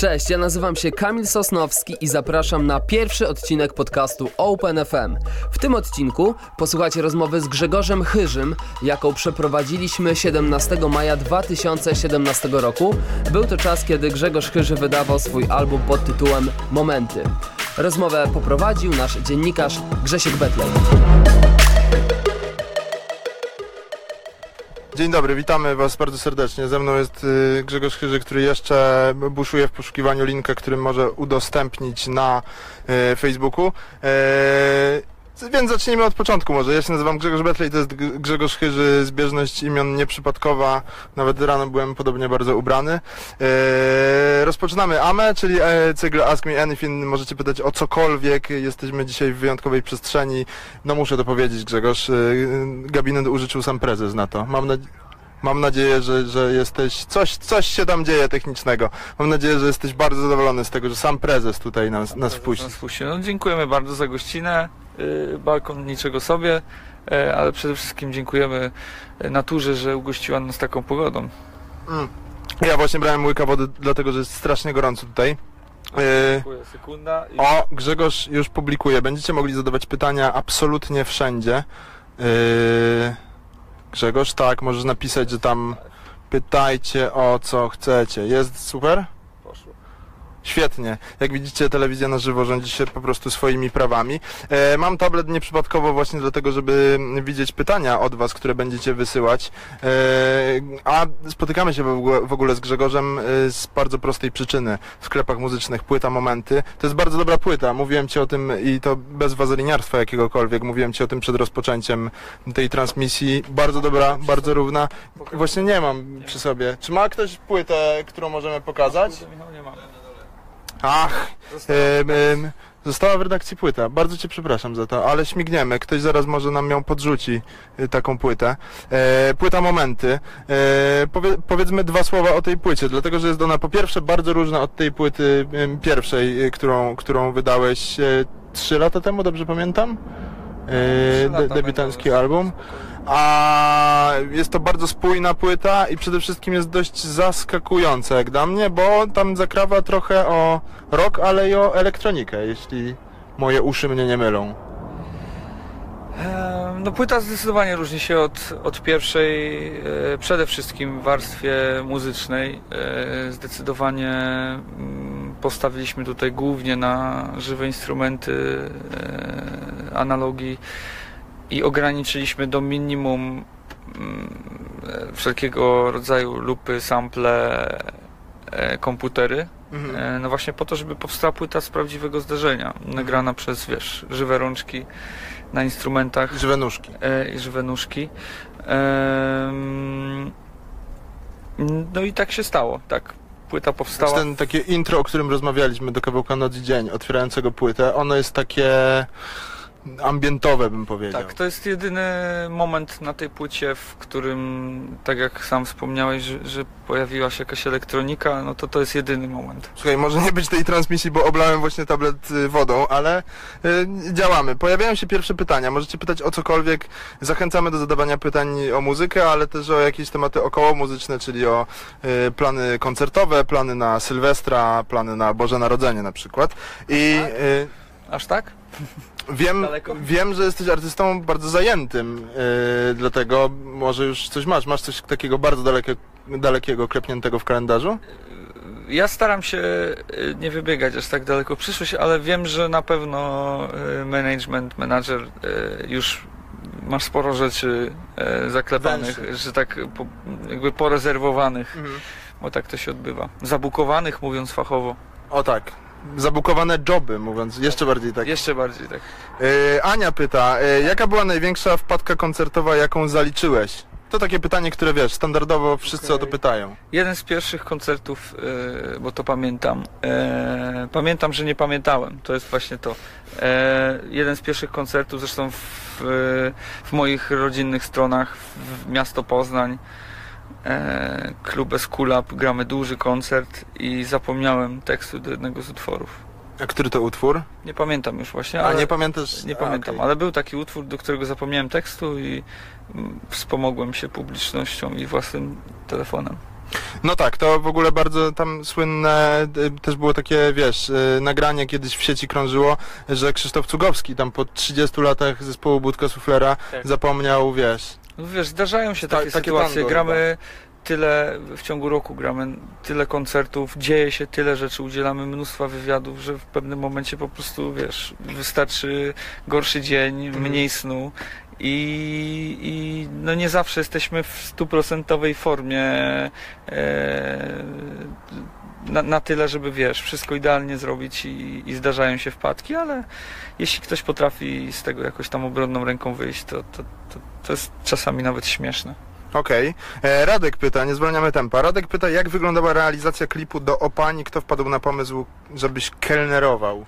Cześć, ja nazywam się Kamil Sosnowski i zapraszam na pierwszy odcinek podcastu Open FM. W tym odcinku posłuchacie rozmowy z Grzegorzem Chyżym, jaką przeprowadziliśmy 17 maja 2017 roku. Był to czas, kiedy Grzegorz Chyży wydawał swój album pod tytułem Momenty. Rozmowę poprowadził nasz dziennikarz Grzesiek Betlej. Dzień dobry, witamy Was bardzo serdecznie. Ze mną jest y, Grzegorz Chyży, który jeszcze buszuje w poszukiwaniu linka, który może udostępnić na y, Facebooku. Więc zacznijmy od początku może. Ja się nazywam Grzegorz Betlej, to jest Grzegorz Chyży, zbieżność imion nieprzypadkowa. Nawet rano byłem podobnie bardzo ubrany. E, rozpoczynamy AME, czyli e, cykl Ask Me Anything. Możecie pytać o cokolwiek. Jesteśmy dzisiaj w wyjątkowej przestrzeni. No muszę to powiedzieć Grzegorz. E, gabinet użyczył sam prezes na to. Mam nadzieję... Mam nadzieję, że, że jesteś. Coś, coś się tam dzieje technicznego. Mam nadzieję, że jesteś bardzo zadowolony z tego, że sam prezes tutaj nas, nas wpuścił. Nas wpuścił. No, dziękujemy bardzo za gościnę. Yy, balkon niczego sobie, yy, ale przede wszystkim dziękujemy yy, naturze, że ugościła nas taką pogodą. Mm. Ja właśnie brałem łyka wody, dlatego że jest strasznie gorąco tutaj. Dziękuję. Sekunda. I... o, Grzegorz już publikuje. Będziecie mogli zadawać pytania absolutnie wszędzie. Yy, Grzegorz, tak, możesz napisać, że tam pytajcie o co chcecie. Jest super? Świetnie. Jak widzicie, telewizja na żywo rządzi się po prostu swoimi prawami. E, mam tablet nieprzypadkowo właśnie dlatego, żeby widzieć pytania od Was, które będziecie wysyłać. E, a spotykamy się w ogóle, w ogóle z Grzegorzem e, z bardzo prostej przyczyny. W sklepach muzycznych płyta Momenty. To jest bardzo dobra płyta. Mówiłem Ci o tym i to bez wazoliniarstwa jakiegokolwiek. Mówiłem Ci o tym przed rozpoczęciem tej transmisji. Bardzo dobra, bardzo równa. Właśnie nie mam przy sobie. Czy ma ktoś płytę, którą możemy pokazać? Nie mamy. Ach, Została em, em, została w redakcji płyta. Bardzo cię przepraszam za to, ale śmigniemy. Ktoś zaraz może nam ją podrzuci, y, taką płytę. E, płyta Momenty. E, powie, powiedzmy dwa słowa o tej płycie, dlatego że jest ona po pierwsze bardzo różna od tej płyty em, pierwszej, y, którą, którą wydałeś e, trzy lata temu, dobrze pamiętam? Trzy E, lata de, debiutancki będą. album. A jest to bardzo spójna płyta i przede wszystkim jest dość zaskakująca jak dla mnie, bo tam zakrawa trochę o rock, ale i o elektronikę, jeśli moje uszy mnie nie mylą. No płyta zdecydowanie różni się od, od pierwszej, e, przede wszystkim w warstwie muzycznej. E, Zdecydowanie mm, postawiliśmy tutaj głównie na żywe instrumenty, e, analogii i ograniczyliśmy do minimum mm, wszelkiego rodzaju lupy, sample, e, komputery. E, No właśnie po to, żeby powstała płyta z prawdziwego zdarzenia, nagrana przez, wiesz, żywe rączki na instrumentach Żywe nóżki. e, i żywe nóżki. No i tak się stało, tak. Płyta powstała. Ten takie intro, o którym rozmawialiśmy do kawałka Noc i Dzień, otwierającego płytę, ono jest takie ambientowe, bym powiedział. Tak, to jest jedyny moment na tej płycie, w którym, tak jak sam wspomniałeś, że, że pojawiła się jakaś elektronika, no to to jest jedyny moment. Słuchaj, może nie być tej transmisji, bo oblałem właśnie tablet y, wodą, ale y, działamy. Pojawiają się pierwsze pytania. Możecie pytać o cokolwiek. Zachęcamy do zadawania pytań o muzykę, ale też o jakieś tematy około muzyczne, czyli o y, plany koncertowe, plany na Sylwestra, plany na Boże Narodzenie na przykład. I Tak? y, Aż tak? Wiem, Daleko? wiem, że jesteś artystą bardzo zajętym, y, dlatego może już coś masz. Masz coś takiego bardzo dalekie, dalekiego, klepniętego w kalendarzu? Ja staram się y, nie wybiegać aż tak daleko w przyszłość, ale wiem, że na pewno y, management, menadżer y, już masz sporo rzeczy zaklepanych, Węszy. że tak po, jakby porezerwowanych, bo tak to się odbywa. Zabukowanych, mówiąc fachowo. O tak. Zabukowane joby, mówiąc jeszcze bardziej tak. Jeszcze bardziej tak. Yy, Ania pyta, yy, jaka była największa wpadka koncertowa, jaką zaliczyłeś? To takie pytanie, które wiesz, standardowo wszyscy o to pytają. Jeden z pierwszych koncertów, y, bo to pamiętam, pamiętam, że nie pamiętałem, to jest właśnie to. Jeden z pierwszych koncertów, zresztą w, w moich rodzinnych stronach, w miasto Poznań, e, klub Eskulap, gramy duży koncert i zapomniałem tekstu do jednego z utworów. A który to utwór? Nie pamiętam już właśnie, A ale nie pamiętasz? nie pamiętam, okej. ale był taki utwór, do którego zapomniałem tekstu i mm, wspomogłem się publicznością i własnym telefonem. No tak, to w ogóle bardzo tam słynne y, też było takie, wiesz, y, nagranie kiedyś w sieci krążyło, że Krzysztof Cugowski tam po 30 latach zespołu Budka Suflera Tak. zapomniał, wiesz, No wiesz, zdarzają się Ta- takie, takie sytuacje. tango gramy tyle w ciągu roku, gramy tyle koncertów, dzieje się tyle rzeczy, udzielamy mnóstwa wywiadów, że w pewnym momencie po prostu, wiesz, wystarczy gorszy dzień, Mhm. mniej snu. I, I no nie zawsze jesteśmy w stuprocentowej formie e, na, na tyle, żeby wiesz, wszystko idealnie zrobić i, i zdarzają się wpadki, ale jeśli ktoś potrafi z tego jakoś tam obronną ręką wyjść, to, to, to, to jest czasami nawet śmieszne. Okej. E, Radek pyta, nie zwalniamy tempa. Radek pyta, jak wyglądała realizacja klipu do Opani? Kto wpadł na pomysł, żebyś kelnerował?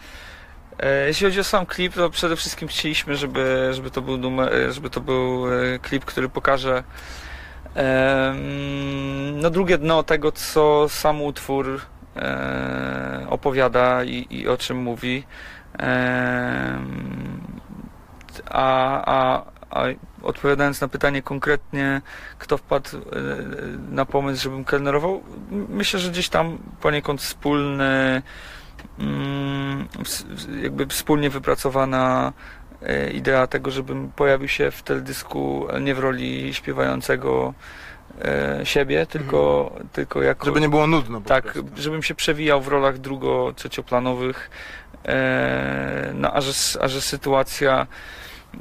E, Jeśli chodzi o sam klip, to przede wszystkim chcieliśmy, żeby, żeby to był numer, e, żeby to był klip, który pokaże no drugie dno tego, co sam utwór e, opowiada i, i o czym mówi. A, a, a odpowiadając na pytanie konkretnie, kto wpadł e, na pomysł, żebym kelnerował, myślę, że gdzieś tam poniekąd wspólny mm, jakby wspólnie wypracowana idea tego, żebym pojawił się w teledysku nie w roli śpiewającego e, siebie, tylko, tylko jako... Żeby nie było nudno tak, prostu. żebym się przewijał w rolach drugo, trzecioplanowych, e, no, a, że, a że sytuacja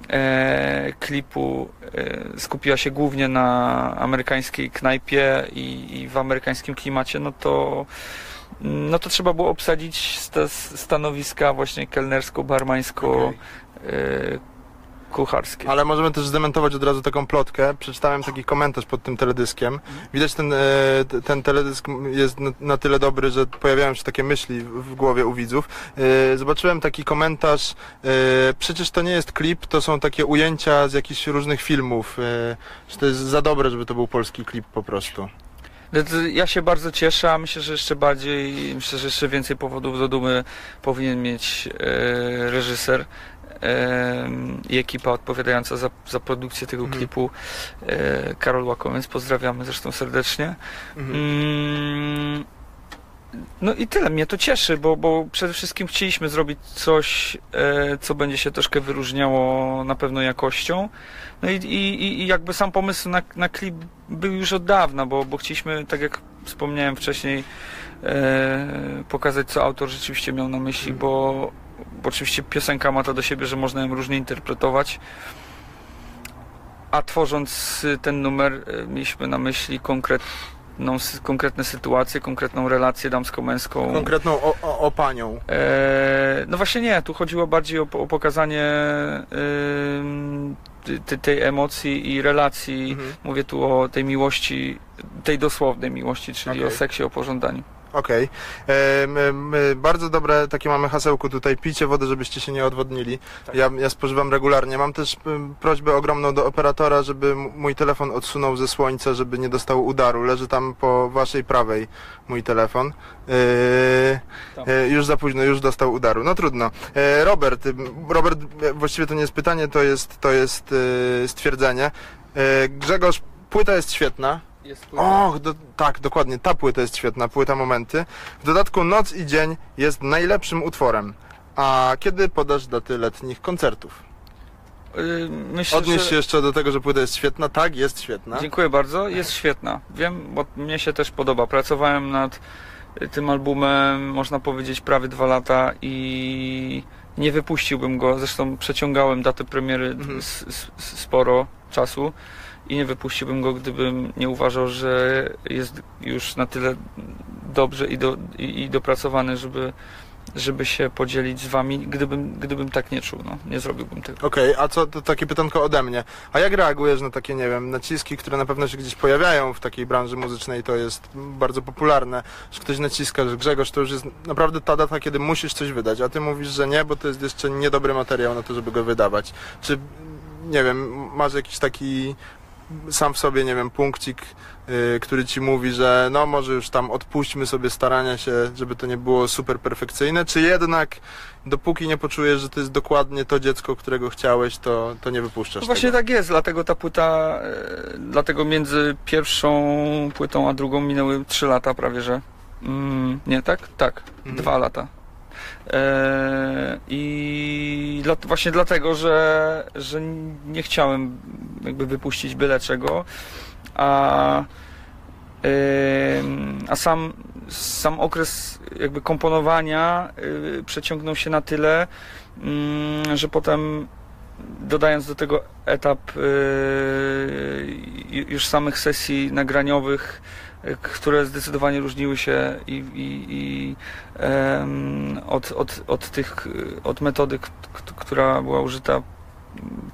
e, klipu e, skupiła się głównie na amerykańskiej knajpie i, i w amerykańskim klimacie, no to no to trzeba było obsadzić sta, stanowiska właśnie kelnersko-barmańsko E, kucharskie. Ale możemy też zdementować od razu taką plotkę. Przeczytałem taki komentarz pod tym teledyskiem. Widać ten, e, ten teledysk jest na- tyle dobry, że pojawiają się takie myśli w głowie u widzów. E, Zobaczyłem taki komentarz, przecież to nie jest klip, to są takie ujęcia z jakichś różnych filmów, że to jest za dobre, żeby to był polski klip po prostu. Ja się bardzo cieszę, a myślę, że jeszcze bardziej, myślę, że jeszcze więcej powodów do dumy powinien mieć reżyser i ekipa odpowiadająca za, za produkcję tego Mhm. klipu, e, Karol Łakowiec, pozdrawiamy zresztą serdecznie. Mm, No i tyle, mnie to cieszy, bo, bo przede wszystkim chcieliśmy zrobić coś, e, co będzie się troszkę wyróżniało na pewno jakością. No i, i, i jakby sam pomysł na, na klip był już od dawna, bo, bo chcieliśmy, tak jak wspomniałem wcześniej, e, pokazać, co autor rzeczywiście miał na myśli, bo, bo oczywiście piosenka ma to do siebie, że można ją różnie interpretować. A tworząc y, ten numer, y, mieliśmy na myśli konkretną, konkretne sytuacje, konkretną relację damsko-męską. Konkretną o, o, o panią. E, no właśnie nie, tu chodziło bardziej o, o pokazanie ty- tej emocji i relacji. Mhm. Mówię tu o tej miłości, tej dosłownej miłości, czyli Okej. o seksie, o pożądaniu. Okej. Em, Bardzo dobre takie mamy hasełko tutaj. Pijcie wodę, żebyście się nie odwodnili. Tak. Ja, ja spożywam regularnie. Mam też prośbę ogromną do operatora, żeby mój telefon odsunął ze słońca, żeby nie dostał udaru. Leży tam po waszej prawej mój telefon. Yy, Tam. e, już za późno, już dostał udaru. No trudno. E, Robert, Robert, e, właściwie to nie jest pytanie, to jest, to jest e, stwierdzenie. E, Grzegorz, płyta jest świetna. Och, do, tak, dokładnie, ta płyta jest świetna, płyta Momenty. W dodatku Noc i Dzień jest najlepszym utworem. A kiedy podasz daty letnich koncertów? Y, Myślę, Odnieś że... się jeszcze do tego, że płyta jest świetna. Tak, jest świetna. Dziękuję bardzo, jest świetna. Wiem, bo mnie się też podoba. Pracowałem nad tym albumem, można powiedzieć, prawie dwa lata i nie wypuściłbym go. Zresztą przeciągałem datę premiery Mhm. s- s- sporo czasu i nie wypuściłbym go, gdybym nie uważał, że jest już na tyle dobrze i, do, i, i dopracowany, żeby, żeby się podzielić z wami. Gdybym, gdybym tak nie czuł, no, nie zrobiłbym tego. Okej, a co, to takie pytanko ode mnie. A jak reagujesz na takie, nie wiem, naciski, które na pewno się gdzieś pojawiają w takiej branży muzycznej, to jest bardzo popularne, że ktoś naciska, że Grzegorz, to już jest naprawdę ta data, kiedy musisz coś wydać, a ty mówisz, że nie, bo to jest jeszcze niedobry materiał na to, żeby go wydawać. Czy, nie wiem, masz jakiś taki sam w sobie, nie wiem, punkcik, y, który ci mówi, że no może już tam odpuśćmy sobie starania się, żeby to nie było super perfekcyjne, czy jednak dopóki nie poczujesz, że to jest dokładnie to dziecko, którego chciałeś, to, to nie wypuszczasz No właśnie tego. tak jest, dlatego ta płyta, e, dlatego między pierwszą płytą a drugą minęły 3 lata prawie, że. Mm, nie, tak? Tak, Mhm. dwa lata. E, I właśnie dlatego, że, że nie chciałem jakby wypuścić byle czego, a, a sam, sam okres jakby komponowania y, przeciągnął się na tyle, mm, że potem dodając do tego etap y, już samych sesji nagraniowych, które zdecydowanie różniły się i, i, i em, od, od, od tych, od metody, która była użyta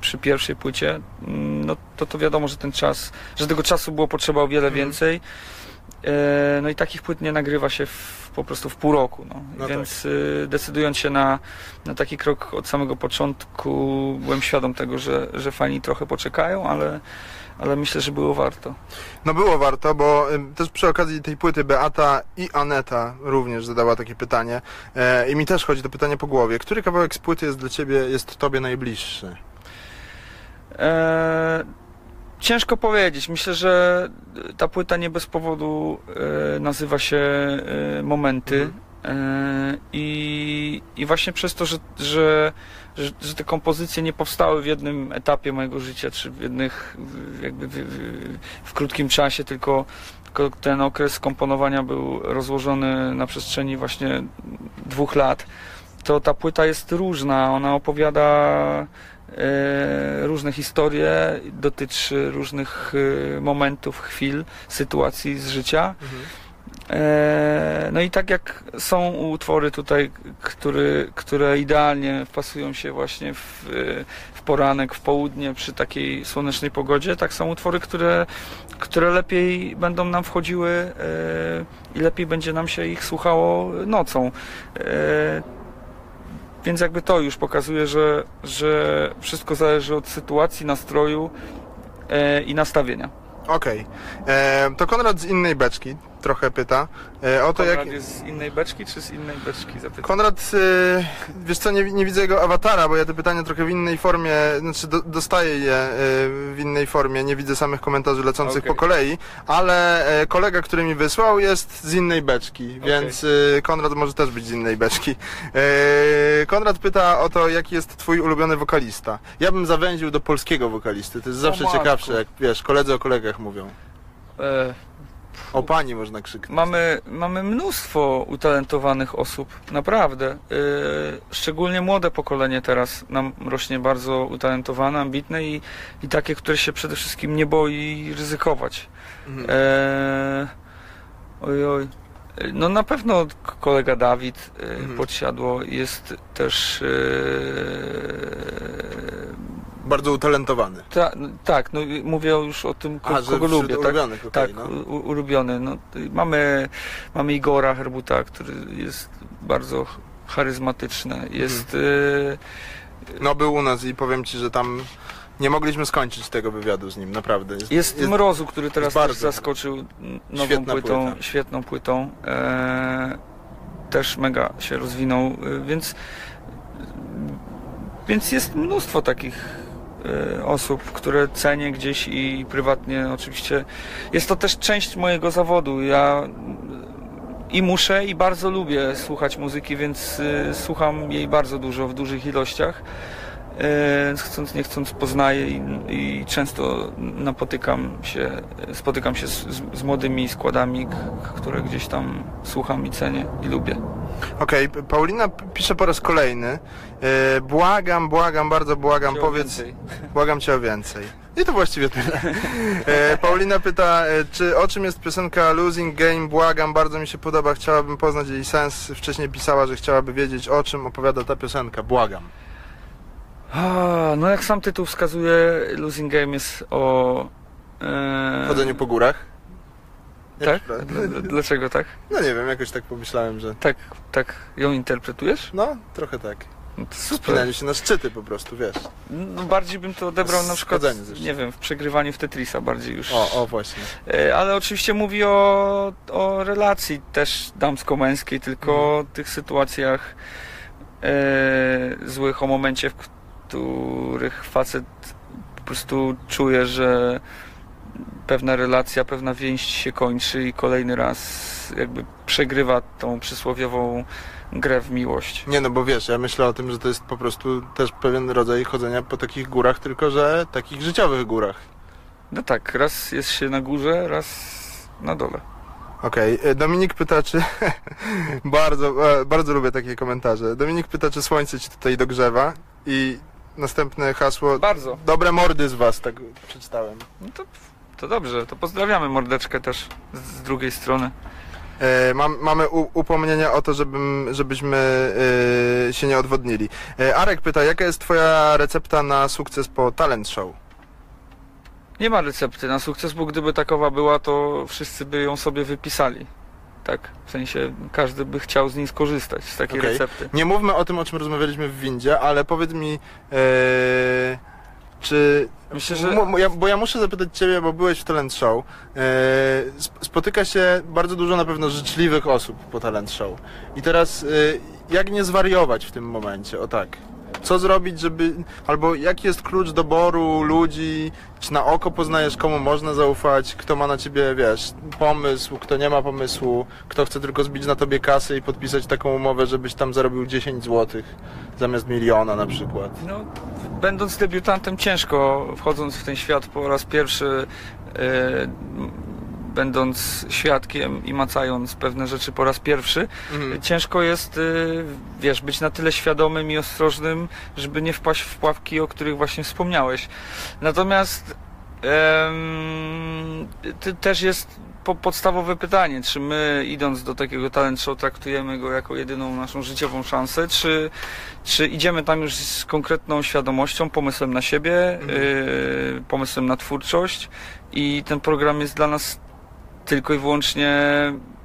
przy pierwszej płycie, no to to wiadomo, że ten czas, że tego czasu było potrzeba o wiele Mhm. więcej. E, No i takich płyt nie nagrywa się w, po prostu w pół roku. No. No Więc y, decydując się na, na taki krok od samego początku, byłem świadom tego, że, że fani trochę poczekają, ale, ale myślę, że było warto. No było warto, bo też przy okazji tej płyty Beata i Aneta również zadała takie pytanie e, i mi też chodzi to pytanie po głowie. Który kawałek z płyty jest dla ciebie, jest tobie najbliższy? E, ciężko powiedzieć. Myślę, że ta płyta nie bez powodu e, nazywa się e, Momenty. E, I, I właśnie przez to, że, że, że, że te kompozycje nie powstały w jednym etapie mojego życia, czy w jednych, jakby w, w, w krótkim czasie, tylko, ten okres komponowania był rozłożony na przestrzeni właśnie dwóch lat, to ta płyta jest różna. Ona opowiada e, różne historie, dotyczy różnych e, momentów, chwil, sytuacji z życia. E, No i tak jak są utwory tutaj, który, które idealnie wpasują się właśnie w, w poranek, w południe przy takiej słonecznej pogodzie, tak są utwory, które, które lepiej będą nam wchodziły e, i lepiej będzie nam się ich słuchało nocą. E, Więc jakby to już pokazuje, że, że wszystko zależy od sytuacji, nastroju e, i nastawienia. Okej. E, To Konrad z innej beczki trochę pyta e, o to, jak... Konrad jest z innej beczki, czy z innej beczki? Zapytam. Konrad, y, wiesz co, nie, nie widzę jego awatara, bo ja te pytania trochę w innej formie, znaczy do, dostaję je y, w innej formie, nie widzę samych komentarzy lecących Okej. po kolei, ale e, kolega, który mi wysłał jest z innej beczki, więc y, Konrad może też być z innej beczki. E, Konrad pyta o to, jaki jest twój ulubiony wokalista. Ja bym zawęził do polskiego wokalisty, to jest zawsze ciekawsze, jak wiesz, koledzy o kolegach mówią. E, O pani można krzyknąć. Mamy, mamy mnóstwo utalentowanych osób, naprawdę. Yy, szczególnie młode pokolenie teraz nam rośnie bardzo utalentowane, ambitne i, i takie, które się przede wszystkim nie boi ryzykować. Mhm. Eee, oj, oj. No na pewno kolega Dawid e, Mhm. podsiadło jest też e, Bardzo utalentowany. ta, tak, no mówię już o tym, ko, A, kogo lubię. Tak, okej, tak no. u, ulubiony. No, y, mamy, mamy Igora Herbuta, który jest bardzo ch- charyzmatyczny. Jest y, No był u nas i powiem ci, że tam nie mogliśmy skończyć tego wywiadu z nim, naprawdę. Jest, Jest Mrozu, który teraz też zaskoczył nową Świetna płytą, płyta. świetną płytą. E, też mega się rozwinął, y, więc więc jest mnóstwo takich osób, które cenię gdzieś i prywatnie oczywiście. Jest to też część mojego zawodu. Ja i muszę i bardzo lubię słuchać muzyki, więc y, słucham jej bardzo dużo w dużych ilościach. E, chcąc nie chcąc poznaję i, i często napotykam się, spotykam się z, z, młodymi składami, które gdzieś tam słucham i cenię i lubię. Okej, P- Paulina pisze po raz kolejny. E, błagam, błagam, bardzo błagam, powiedz, błagam cię o więcej. I to właściwie tyle. E, Paulina pyta, e, czy o czym jest piosenka Losing Game? Błagam, bardzo mi się podoba, chciałabym poznać jej sens. Wcześniej pisała, że chciałaby wiedzieć, o czym opowiada ta piosenka. Błagam. No jak sam tytuł wskazuje, Losing Game jest o... E, Chodzeniu po górach. Tak? Jak- Dl- Dlaczego tak? No nie wiem, jakoś tak pomyślałem, że... Tak, tak ją interpretujesz? No, trochę tak. No. Wspinanie się na szczyty po prostu, wiesz. No, bardziej bym to odebrał na przykład, nie wiem, w przegrywaniu w Tetrisa bardziej już. O, o właśnie. E, Ale oczywiście mówi o, o relacji też damsko-męskiej, tylko Mhm. o tych sytuacjach e, złych, o momencie, w których facet po prostu czuje, że pewna relacja, pewna więź się kończy i kolejny raz jakby przegrywa tą przysłowiową grę w miłość. Nie no, bo wiesz, ja myślę o tym, że to jest po prostu też pewien rodzaj chodzenia po takich górach, tylko że takich życiowych górach. No tak, raz jest się na górze, raz na dole. Okej, e, Dominik pyta, czy... bardzo, e, bardzo lubię takie komentarze. Dominik pyta, czy słońce ci tutaj dogrzewa i następne hasło... Bardzo. Dobre mordy z was, tak przeczytałem. No to, to dobrze, to pozdrawiamy mordeczkę też z, z drugiej strony. E, mam, mamy u, upomnienia o to, żebym, żebyśmy e, się nie odwodnili. E, Arek pyta, jaka jest twoja recepta na sukces po talent show? Nie ma recepty na sukces, bo gdyby takowa była, to wszyscy by ją sobie wypisali. Tak, w sensie każdy by chciał z niej skorzystać, z takiej Okej. recepty. Nie mówmy o tym, o czym rozmawialiśmy w windzie, ale powiedz mi, e, czy... Myślę, że mu- ja, bo ja muszę zapytać Ciebie, bo byłeś w talent show. Sp- spotyka się bardzo dużo na pewno życzliwych osób po talent show. I teraz, e, jak nie zwariować w tym momencie? O tak. Co zrobić, żeby. Albo jaki jest klucz doboru ludzi? Czy na oko poznajesz, komu można zaufać? Kto ma na ciebie, wiesz, pomysł, kto nie ma pomysłu? Kto chce tylko zbić na tobie kasę i podpisać taką umowę, żebyś tam zarobił 10 zł zamiast miliona na przykład? no, będąc debiutantem ciężko, wchodząc w ten świat po raz pierwszy, m, będąc świadkiem i macając pewne rzeczy po raz pierwszy, Mhm. ciężko jest, y, wiesz, być na tyle świadomym i ostrożnym, żeby nie wpaść w pułapki, o których właśnie wspomniałeś. Natomiast też jest po, podstawowe pytanie, czy my idąc do takiego talent show traktujemy go jako jedyną naszą życiową szansę, czy, czy idziemy tam już z konkretną świadomością, pomysłem na siebie, Mhm. y, pomysłem na twórczość i ten program jest dla nas tylko i wyłącznie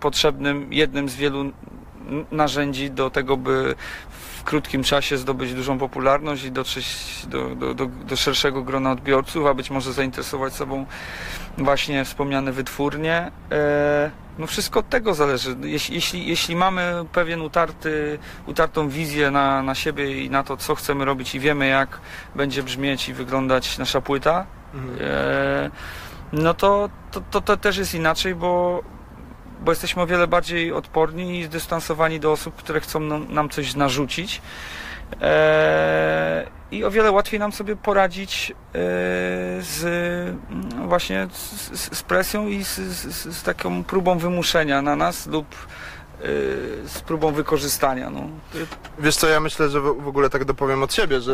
potrzebnym, jednym z wielu narzędzi do tego, by w krótkim czasie zdobyć dużą popularność i dotrzeć do, do, do, do szerszego grona odbiorców, a być może zainteresować sobą właśnie wspomniane wytwórnie. E, no wszystko od tego zależy. Jeśli, jeśli, jeśli mamy pewien utarty, utartą wizję na, na siebie i na to, co chcemy robić i wiemy, jak będzie brzmieć i wyglądać nasza płyta, Mhm. E, no to, to, to, to też jest inaczej, bo, bo jesteśmy o wiele bardziej odporni i zdystansowani do osób, które chcą nam, nam coś narzucić. E, I o wiele łatwiej nam sobie poradzić e, z mm, właśnie z, z- presją i z, z, z taką próbą wymuszenia na nas lub z próbą wykorzystania. No. Wiesz co, ja myślę, że w w ogóle tak dopowiem od siebie, że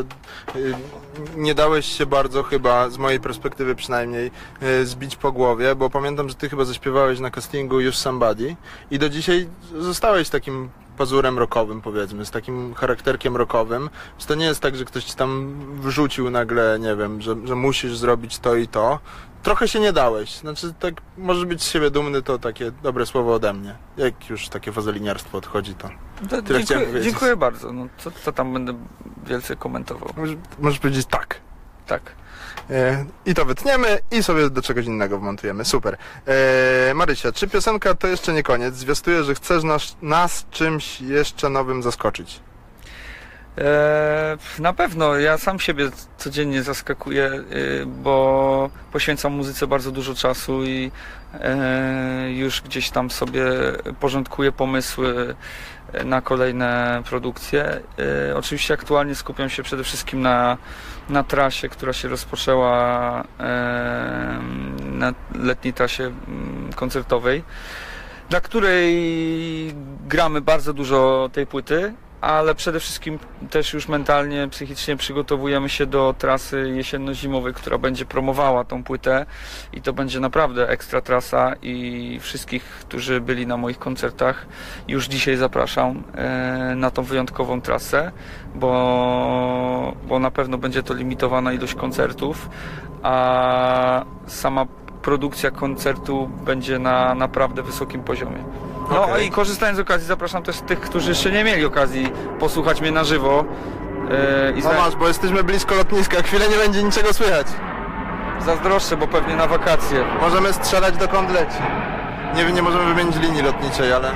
y, nie dałeś się bardzo chyba, z mojej perspektywy przynajmniej, y, zbić po głowie, bo pamiętam, że ty chyba zaśpiewałeś na castingu już Somebody i do dzisiaj zostałeś takim pazurem rockowym powiedzmy, z takim charakterkiem rockowym. Więc to nie jest tak, że ktoś ci tam wrzucił nagle, nie wiem, że, że musisz zrobić to i to. Trochę się nie dałeś. Znaczy, tak, możesz być z siebie dumny, to takie dobre słowo ode mnie. Jak już takie wazeliniarstwo odchodzi, to To Tyle dziękuję, powiedzieć. dziękuję bardzo. No, co, co tam będę wielce komentował. możesz, możesz powiedzieć tak. Tak. E, I to wytniemy i sobie do czegoś innego wmontujemy. Super. E, Marysia, czy piosenka to jeszcze nie koniec? Zwiastuje, że chcesz nas, nas czymś jeszcze nowym zaskoczyć. E, na pewno, ja sam siebie codziennie zaskakuję, y, bo poświęcam muzyce bardzo dużo czasu i e, już gdzieś tam sobie porządkuję pomysły e, na kolejne produkcje. E, Oczywiście aktualnie skupiam się przede wszystkim na, na trasie, która się rozpoczęła na letniej trasie koncertowej, dla której gramy bardzo dużo tej płyty ale przede wszystkim też już mentalnie, psychicznie przygotowujemy się do trasy jesienno-zimowej, która będzie promowała tą płytę i to będzie naprawdę ekstra trasa i wszystkich, którzy byli na moich koncertach już dzisiaj zapraszam e, na tą wyjątkową trasę, bo, bo na pewno będzie to limitowana ilość koncertów, a sama produkcja koncertu będzie na naprawdę wysokim poziomie. No Okej. i korzystając z okazji zapraszam też tych, którzy jeszcze nie mieli okazji posłuchać mnie na żywo E, I No masz, bo jesteśmy blisko lotniska, chwilę nie będzie niczego słychać. zazdroszczę, bo pewnie na wakacje. Możemy strzelać dokąd leci. Nie, nie możemy wymienić linii lotniczej, ale,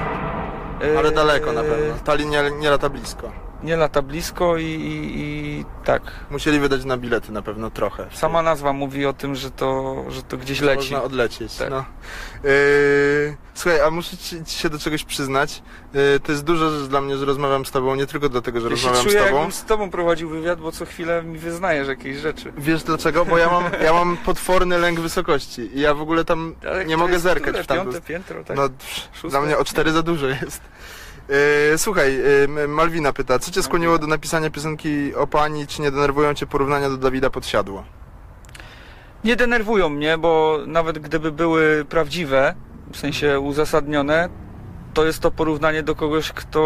ale E, daleko na pewno. Ta linia nie lata blisko. Nie lata blisko i, i, i tak. Musieli wydać na bilety na pewno trochę. Sama nazwa mówi o tym, że to, że to gdzieś leci. Można odlecieć. Tak. No. Yy, słuchaj, a muszę ci, ci się do czegoś przyznać. Yy, to jest duża rzecz dla mnie, że rozmawiam z tobą, nie tylko dlatego, że Ja rozmawiam czuję, z tobą. jakbym z tobą prowadził wywiad, bo co chwilę mi wyznajesz jakieś rzeczy. Wiesz dlaczego? Bo ja mam, ja mam potworny lęk wysokości i ja w ogóle tam Ale nie mogę zerkać które? w tamtą Piąte piętro, tak? No, Szóste? dla mnie o cztery za dużo jest. Yy, słuchaj, yy, Malwina pyta, co cię skłoniło do napisania piosenki o pani, czy nie denerwują cię porównania do Dawida Podsiadło? Nie denerwują mnie, bo nawet gdyby były prawdziwe, w sensie uzasadnione, to jest to porównanie do kogoś, kto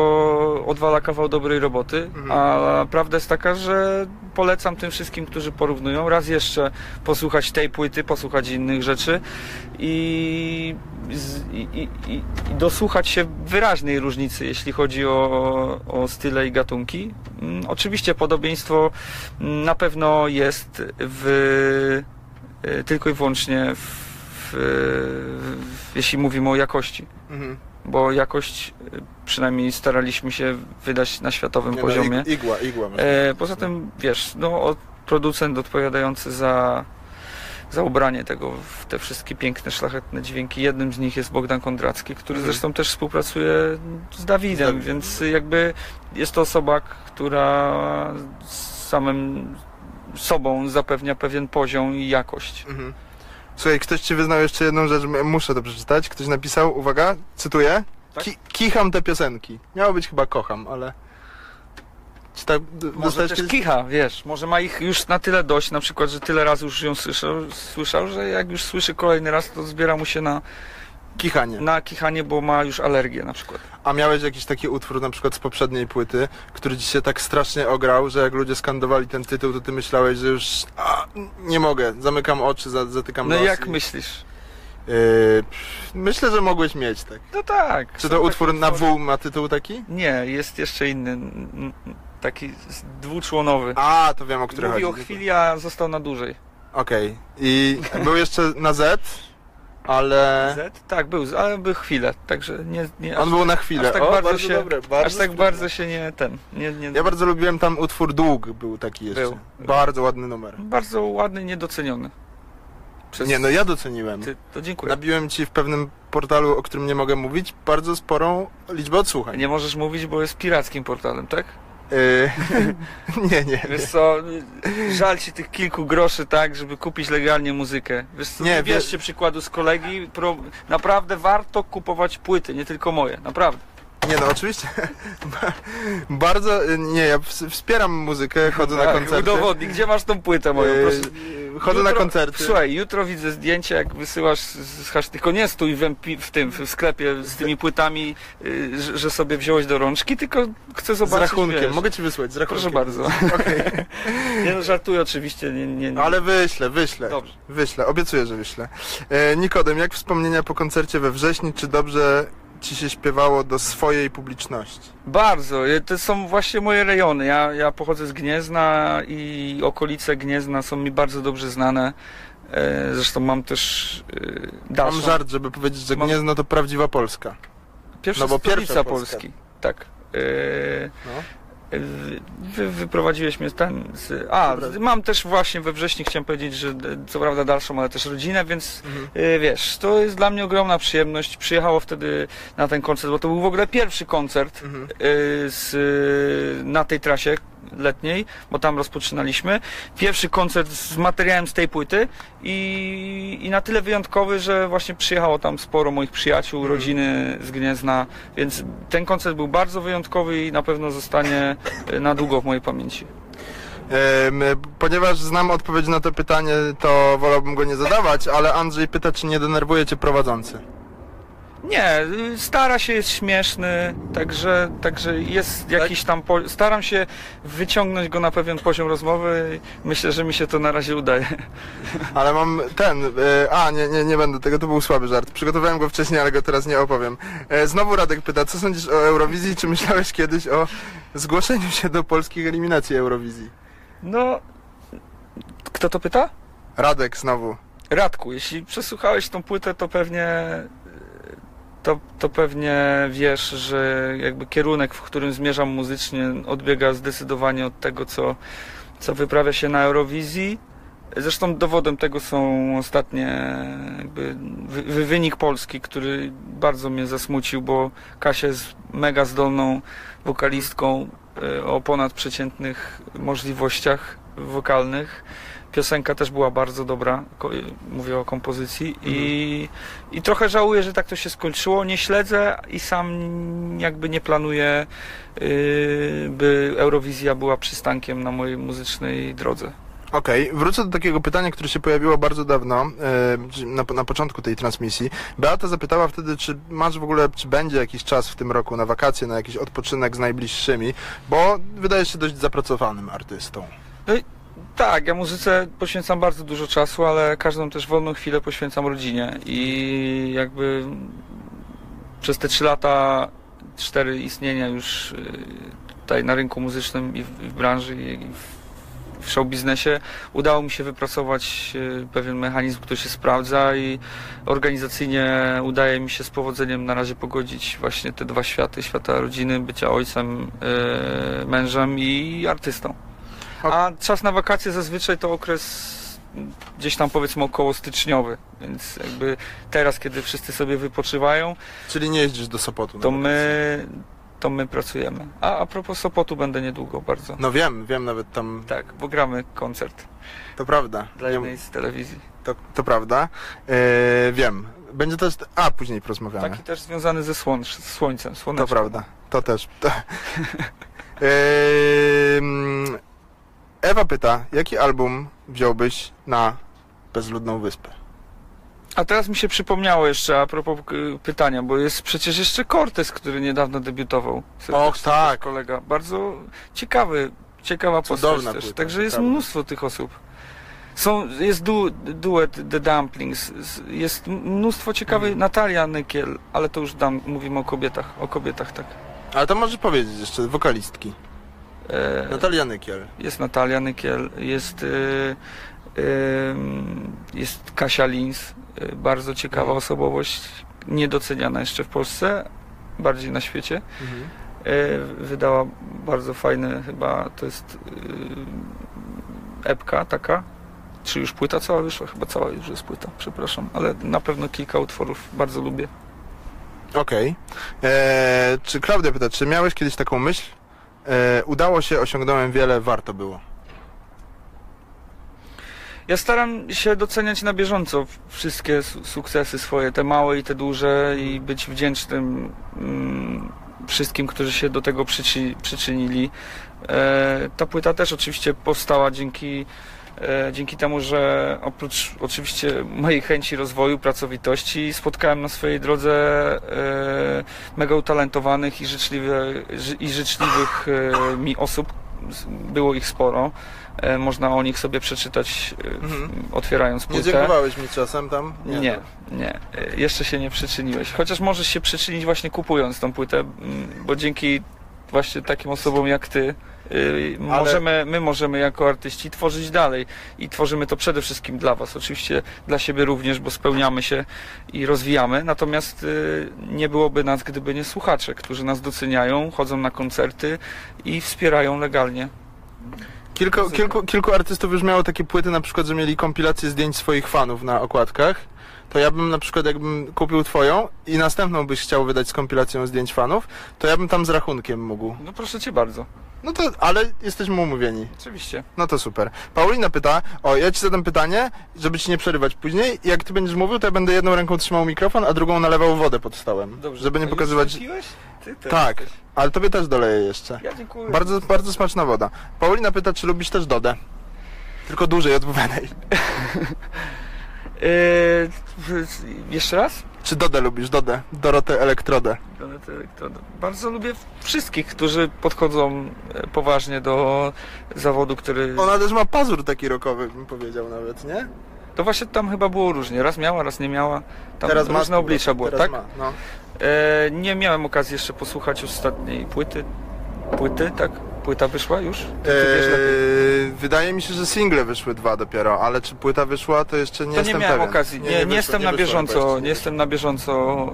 odwala kawał dobrej roboty, Mhm. a prawda jest taka, że polecam tym wszystkim, którzy porównują, raz jeszcze posłuchać tej płyty, posłuchać innych rzeczy i, i, i, i, dosłuchać się wyraźnej różnicy, jeśli chodzi o, o style i gatunki. Mm, Oczywiście podobieństwo mm, na pewno jest w y, tylko i wyłącznie w, w, jeśli mówimy o jakości, Mhm. Bo jakość y, przynajmniej staraliśmy się wydać na światowym Nie, no, poziomie. ig- igła, igła. E, poza tym, wiesz, no, od, producent odpowiadający za, za ubranie tego w te wszystkie piękne, szlachetne dźwięki. Jednym z nich jest Bogdan Kondracki, który Mhm. zresztą też współpracuje z Dawidem, Z Dawidem. więc jakby jest to osoba, która samym sobą zapewnia pewien poziom i jakość. Mhm. Słuchaj, ktoś ci wyznał jeszcze jedną rzecz, m- muszę to przeczytać. Ktoś napisał, uwaga, cytuję, Tak? Ki kicham te piosenki. Miało być chyba kocham, ale... Czy tak d- Może dostałeś też kiedyś- kicha, wiesz, może ma ich już na tyle dość, na przykład, że tyle razy już ją słyszał, słyszał że jak już słyszy kolejny raz, to zbiera mu się na, Kichanie. na kichanie, bo ma już alergię na przykład. A miałeś jakiś taki utwór na przykład z poprzedniej płyty, który ci się tak strasznie ograł, że jak ludzie skandowali ten tytuł, to ty myślałeś, że już a, nie mogę, zamykam oczy, za, zatykam No nos. jak i- myślisz? Yy, myślę, że mogłeś mieć tak. No tak. Czy są to takie utwór na utwory. W ma tytuł taki? Nie, jest jeszcze inny, n- n- taki z- dwuczłonowy. A, to wiem o który Mówi chodzi. o chwili, a został na dłużej. Okej. I był jeszcze na Z, ale Z? Tak, był, ale był chwilę, także nie... nie on aż, był na chwilę. aż tak o, bardzo się- dobre, bardzo aż tak sprytne. bardzo się nie ten... Nie, nie, Ja bardzo lubiłem tam utwór Dług, był taki jeszcze. Był. Bardzo ładny numer. bardzo ładny, niedoceniony. Przez... Nie, no ja doceniłem. Ty, to dziękuję. Nabiłem ci w pewnym portalu, o którym nie mogę mówić, bardzo sporą liczbę odsłuchań. Nie możesz mówić, bo jest pirackim portalem, tak? Yy, nie, nie. Wiesz co, żal ci tych kilku groszy, tak, żeby kupić legalnie muzykę. Wiesz co, Nie, nie, wie- bierzcie przykładu z kolegi, pro... naprawdę warto kupować płyty, nie tylko moje, naprawdę. Nie no, oczywiście. bardzo, y, nie, ja ws- wspieram muzykę, chodzę na Tak, koncerty. Udowodnij, gdzie masz tą płytę moją, Yy, proszę. Chodzę na Jutro- koncerty. Słuchaj, jutro widzę zdjęcie, jak wysyłasz z, z hasz... tylko nie stój w, w tym, w sklepie z tymi płytami, y, że, że sobie wziąłeś do rączki, tylko chcę Z zobaczyć, rachunkiem. wiesz. Mogę ci wysłać z rachunkiem. Proszę bardzo. Okej. Nie no, żartuję oczywiście, nie, nie, nie. Ale wyślę, wyślę. Dobrze. Wyślę, obiecuję, że wyślę. E, Nikodem, jak wspomnienia po koncercie we wrześniu, czy dobrze ci się śpiewało do swojej publiczności? Bardzo. To są właśnie moje rejony. Ja, ja pochodzę z Gniezna i okolice Gniezna są mi bardzo dobrze znane. E, Zresztą mam też e, dalszą. Mam żart, żeby powiedzieć, że Mam- Gniezno to prawdziwa Polska. Pierwsza no bo pierwsza Polska. Polski. Tak. E, No. Wy, wy, wyprowadziłeś mnie ten. Z, a, Dobra. mam też właśnie we wrześniu chciałem powiedzieć, że co prawda dalszą, ale też rodzinę, więc Mhm. e, wiesz, to jest dla mnie ogromna przyjemność. Przyjechało wtedy na ten koncert, bo to był w ogóle pierwszy koncert Mhm. e, z, na tej trasie letniej, bo tam rozpoczynaliśmy. Pierwszy koncert z materiałem z tej płyty i, i na tyle wyjątkowy, że właśnie przyjechało tam sporo moich przyjaciół, Mhm. rodziny z Gniezna, więc ten koncert był bardzo wyjątkowy i na pewno zostanie e, na długo w mojej pamięci. Ponieważ znam odpowiedź na to pytanie, to wolałbym go nie zadawać, ale Andrzej pyta, czy nie denerwuje cię prowadzący. Nie, stara się, jest śmieszny, także, także jest jakiś tam. Po... Staram się wyciągnąć go na pewien poziom rozmowy i myślę, że mi się to na razie udaje. Ale mam ten. E, a, nie, nie, nie będę tego, to był słaby żart. Przygotowałem go wcześniej, ale go teraz nie opowiem. E, znowu Radek pyta, co sądzisz o Eurowizji? Czy myślałeś kiedyś o zgłoszeniu się do polskich eliminacji Eurowizji? No. Kto to pyta? Radek znowu. Radku, jeśli przesłuchałeś tą płytę, to pewnie to, to pewnie wiesz, że jakby kierunek, w którym zmierzam muzycznie, odbiega zdecydowanie od tego, co, co wyprawia się na Eurowizji. Zresztą dowodem tego są ostatnie jakby wy, wynik Polski, który bardzo mnie zasmucił, bo Kasia jest mega zdolną wokalistką e, o ponadprzeciętnych możliwościach wokalnych Piosenka też była bardzo dobra, mówię o kompozycji mhm. i, i trochę żałuję, że tak to się skończyło. Nie śledzę i sam jakby nie planuję, yy, by Eurowizja była przystankiem na mojej muzycznej drodze. Okej, okay. wrócę do takiego pytania, które się pojawiło bardzo dawno, yy, na, na początku tej transmisji. Beata zapytała wtedy, czy masz w ogóle, czy będzie jakiś czas w tym roku na wakacje, na jakiś odpoczynek z najbliższymi, bo wydajesz się dość zapracowanym artystą. Tak, ja muzyce poświęcam bardzo dużo czasu, ale każdą też wolną chwilę poświęcam rodzinie i jakby przez te trzy lata, cztery istnienia już y, tutaj na rynku muzycznym i w, i w branży i w, w show biznesie udało mi się wypracować y, pewien mechanizm, który się sprawdza i organizacyjnie udaje mi się z powodzeniem na razie pogodzić właśnie te dwa światy, świata rodziny, bycia ojcem, yy, mężem i artystą. A czas na wakacje zazwyczaj to okres gdzieś tam powiedzmy około styczniowy, więc jakby teraz, kiedy wszyscy sobie wypoczywają, Czyli nie jeździsz do Sopotu. to my, to my pracujemy. A a propos Sopotu będę niedługo bardzo. No wiem, wiem nawet tam, Tak, bo gramy koncert to prawda. dla Nie- jednej z telewizji. To, to prawda. E, wiem. Będzie też, a później porozmawiamy. Taki też związany ze słon- z słońcem, To słoneczkiem. prawda. To też. To. Ehm, Ewa pyta, jaki album wziąłbyś na Bezludną Wyspę? A teraz mi się przypomniało jeszcze a propos y, pytania, bo jest przecież jeszcze Cortez, który niedawno debiutował. Och, tak. Kolega. Bardzo ciekawy, ciekawa Cudowna postać też. płyta, Także jest mnóstwo tych osób. Są, jest du, duet The Dumplings, jest mnóstwo ciekawych, Mhm. Natalia Nykiel, ale to już dam, mówimy o kobietach, o kobietach tak. Ale to możesz powiedzieć jeszcze, wokalistki. E, Natalia Nykiel. jest Natalia Nykiel, jest, y, y, jest Kasia Lins, bardzo ciekawa Mhm. osobowość, niedoceniana jeszcze w Polsce, bardziej na świecie. Y, Wydała bardzo fajny chyba, to jest epka taka, czy już płyta cała wyszła? Chyba cała już jest płyta, przepraszam, ale na pewno kilka utworów bardzo lubię. Okej. Eee, Czy Klaudia pyta, czy miałeś kiedyś taką myśl? Eee, udało się, osiągnąłem wiele, warto było. Ja staram się doceniać na bieżąco wszystkie su- sukcesy swoje, te małe i te duże i być wdzięcznym mm, wszystkim, którzy się do tego przyczy, przyczynili. E, ta płyta też oczywiście powstała dzięki, e, dzięki temu, że oprócz oczywiście mojej chęci rozwoju, pracowitości, spotkałem na swojej drodze e, mega utalentowanych i, życzliwe, ży- i życzliwych e, mi osób. Było ich sporo. E, Można o nich sobie przeczytać, e, Mhm. otwierając Nie płytę. dziękowałeś mi czasem tam? Nie, nie, nie. E, Jeszcze się nie przyczyniłeś. Chociaż możesz się przyczynić właśnie kupując tą płytę, bo dzięki właśnie takim osobom jak ty y, Ale- możemy, my możemy jako artyści tworzyć dalej i tworzymy to przede wszystkim dla was. Oczywiście dla siebie również, bo spełniamy się i rozwijamy. Natomiast y, nie byłoby nas, gdyby nie słuchacze, którzy nas doceniają, chodzą na koncerty i wspierają legalnie. Kilku, kilku, kilku artystów już miało takie płyty, na przykład, że mieli kompilację zdjęć swoich fanów na okładkach. To ja bym na przykład, jakbym kupił twoją i następną byś chciał wydać z kompilacją zdjęć fanów, to ja bym tam z rachunkiem mógł. No proszę cię bardzo. No to, ale jesteśmy umówieni. Oczywiście. No to super. Paulina pyta, o ja ci zadam pytanie, żeby ci nie przerywać później. Jak ty będziesz mówił, to ja będę jedną ręką trzymał mikrofon, a drugą nalewał wodę pod stołem. Dobrze. Żeby nie pokazywać... Ty też Tak, jesteś. ale tobie też doleję jeszcze. Ja dziękuję. Bardzo, bardzo smaczna woda. Paulina pyta, czy lubisz też Dodę? Tylko dłużej odmówionej. Yy, jeszcze raz? Czy Dodę lubisz? Dodę. Dorotę Elektrodę. Donety Elektroda. Bardzo lubię wszystkich, którzy podchodzą e, poważnie do zawodu, który... Ona też ma pazur taki rokowy, bym powiedział nawet, nie? To właśnie tam chyba było różnie. Raz miała, raz nie miała. Tam teraz ma różne oblicza było, tak? Ma, no. E, nie miałem okazji jeszcze posłuchać ostatniej płyty. Płyty, tak? Płyta wyszła już? Ty, ty wiesz lepiej. Eee, wydaje mi się, że single wyszły dwa dopiero, ale czy płyta wyszła, to jeszcze nie To nie jestem miałem pewien. okazji. Nie, nie, wyszło, jestem nie na wyszło bieżąco. Nie jestem na bieżąco.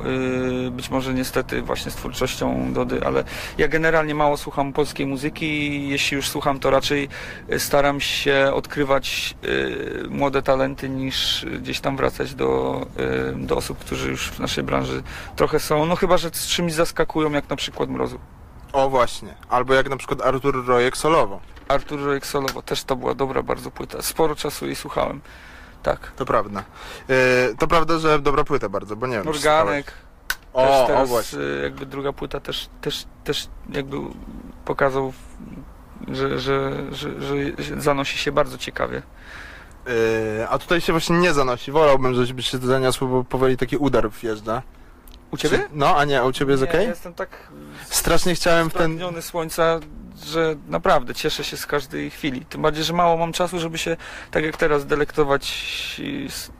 Yy, być może niestety właśnie z twórczością Dody, ale ja generalnie mało słucham polskiej muzyki i jeśli już słucham, to raczej y, staram się odkrywać yy, młode talenty niż gdzieś tam wracać do, yy, do osób, którzy już w naszej branży trochę są. No chyba, że z czymś zaskakują, jak na przykład Mrozu. O właśnie. Albo jak na przykład Artur Rojek solowo. Artur Rojek solowo też to była dobra bardzo płyta. Sporo czasu jej słuchałem. Tak. To prawda. Eee, to prawda, że dobra płyta bardzo, bo nie wiem. czy Organek. słuchałeś. też O, o teraz właśnie. y, jakby druga płyta też, też, też jakby pokazał, że, że, że, że zanosi się bardzo ciekawie. Eee, a tutaj się właśnie nie zanosi. Wolałbym, żeby się zaniosło, bo powoli taki udar wjeżdża. U ciebie? Czy, no, a nie, a u ciebie jest Nie, okej? Jestem tak Strasznie chciałem w ten... spragniony słońca, że naprawdę cieszę się z każdej chwili. Tym bardziej, że mało mam czasu, żeby się tak jak teraz delektować z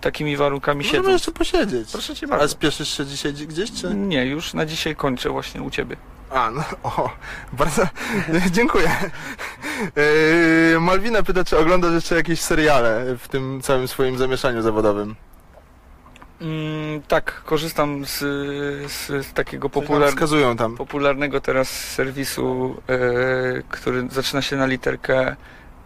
takimi warunkami Możemy siedząc. jeszcze posiedzieć. Proszę cię bardzo. spieszysz się dzisiaj gdzieś, czy? Nie, już na dzisiaj kończę właśnie u ciebie. A, no, o, bardzo dziękuję. Yy, Malwina pyta, czy oglądasz jeszcze jakieś seriale w tym całym swoim zamieszaniu zawodowym? Mm, tak, korzystam z, z, z takiego popular, tam. popularnego teraz serwisu, e, który zaczyna się na literkę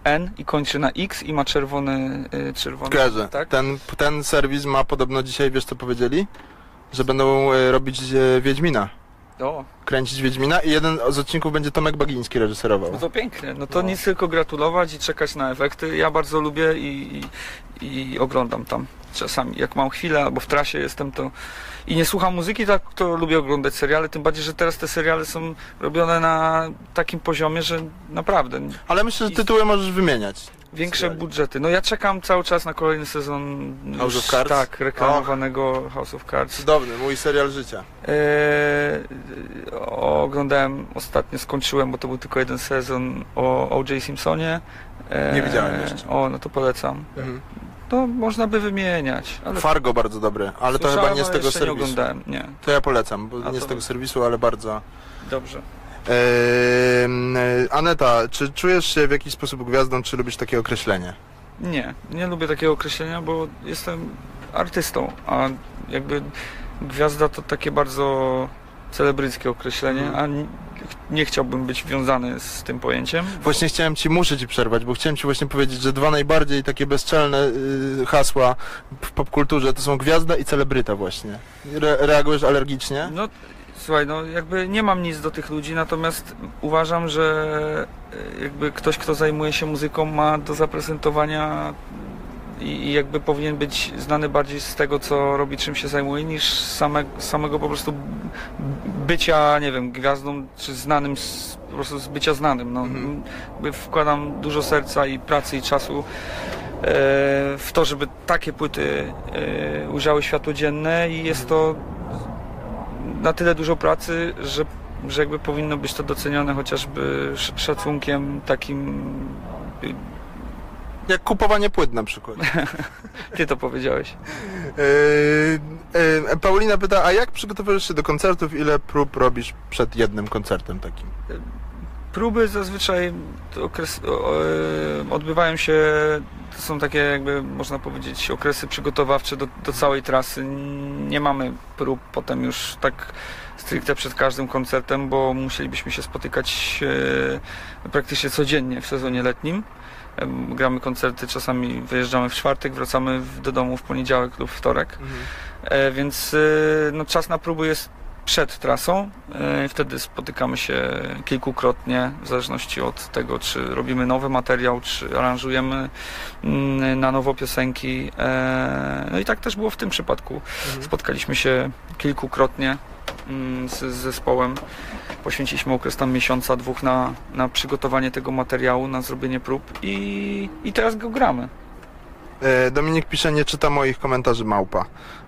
N i kończy na X i ma czerwony, e, czerwony Kojarzę. tak? Ten, ten serwis ma podobno dzisiaj, wiesz co powiedzieli? Że będą e, robić Wiedźmina. O, Kręcić Wiedźmina i jeden z odcinków będzie Tomek Bagiński reżyserował. no to pięknie. No to No. nic tylko gratulować i czekać na efekty. Ja bardzo lubię i, i, i oglądam tam czasami. Jak mam chwilę albo w trasie jestem, to i nie słucham muzyki, tak to lubię oglądać seriale. Tym bardziej, że teraz te seriale są robione na takim poziomie, że naprawdę Ale myślę, że tytuły możesz wymieniać. Większe seriali. budżety. No ja czekam cały czas na kolejny sezon House już, of Cards? Tak, reklamowanego House of Cards. Cudowny, mój serial życia. Eee, oglądałem ostatnio, skończyłem, bo to był tylko jeden sezon o O.J. Simpsonie. Eee, Nie widziałem jeszcze. O, no to polecam. Mhm. To można by wymieniać. Ale Fargo bardzo dobry, ale to chyba nie z tego jeszcze nie serwisu. oglądałem. Nie, To ja polecam, bo A nie z to- tego serwisu, ale bardzo. dobrze. Ehm, e, Aneta, czy czujesz się w jakiś sposób gwiazdą, czy lubisz takie określenie? Nie, nie lubię takiego określenia, bo jestem artystą, a jakby gwiazda to takie bardzo celebryckie określenie, Mhm. a nie chciałbym być wiązany z tym pojęciem. Właśnie chciałem ci, muszę ci przerwać, bo chciałem ci właśnie powiedzieć, że dwa najbardziej takie bezczelne y, hasła w popkulturze to są gwiazda i celebryta właśnie. Re reagujesz alergicznie? No słuchaj, no jakby nie mam nic do tych ludzi, natomiast uważam, że e, jakby ktoś, kto zajmuje się muzyką ma do zaprezentowania i, jakby powinien być znany bardziej z tego, co robi, czym się zajmuje, niż same, samego po prostu bycia, nie wiem, gwiazdą, czy znanym, z, po prostu z bycia znanym. No, Mhm. wkładam dużo serca i pracy i czasu e, w to, żeby takie płyty e, ujrzały światło dzienne i jest to na tyle dużo pracy, że, że jakby powinno być to docenione chociażby sz- szacunkiem takim. Jak kupowanie płyt na przykład. Ty to powiedziałeś. Yy, yy, Paulina pyta, a jak przygotowujesz się do koncertów? Ile prób robisz przed jednym koncertem takim? Próby zazwyczaj okres, e, odbywają się, to są takie jakby można powiedzieć okresy przygotowawcze do, do całej trasy. Nie mamy prób potem już tak stricte przed każdym koncertem, bo musielibyśmy się spotykać praktycznie codziennie w sezonie letnim. Gramy koncerty, czasami wyjeżdżamy w czwartek, wracamy do domu w poniedziałek lub wtorek. E, więc e, no, czas na próby jest przed trasą. E, wtedy spotykamy się kilkukrotnie, w zależności od tego, czy robimy nowy materiał, czy aranżujemy mm, na nowo piosenki. E, no i tak też było w tym przypadku. Spotkaliśmy się kilkukrotnie z, z zespołem. Poświęciliśmy okres tam miesiąca, dwóch na, na przygotowanie tego materiału, na zrobienie prób i, i teraz go gramy. E, Dominik pisze, nie czyta moich komentarzy małpa.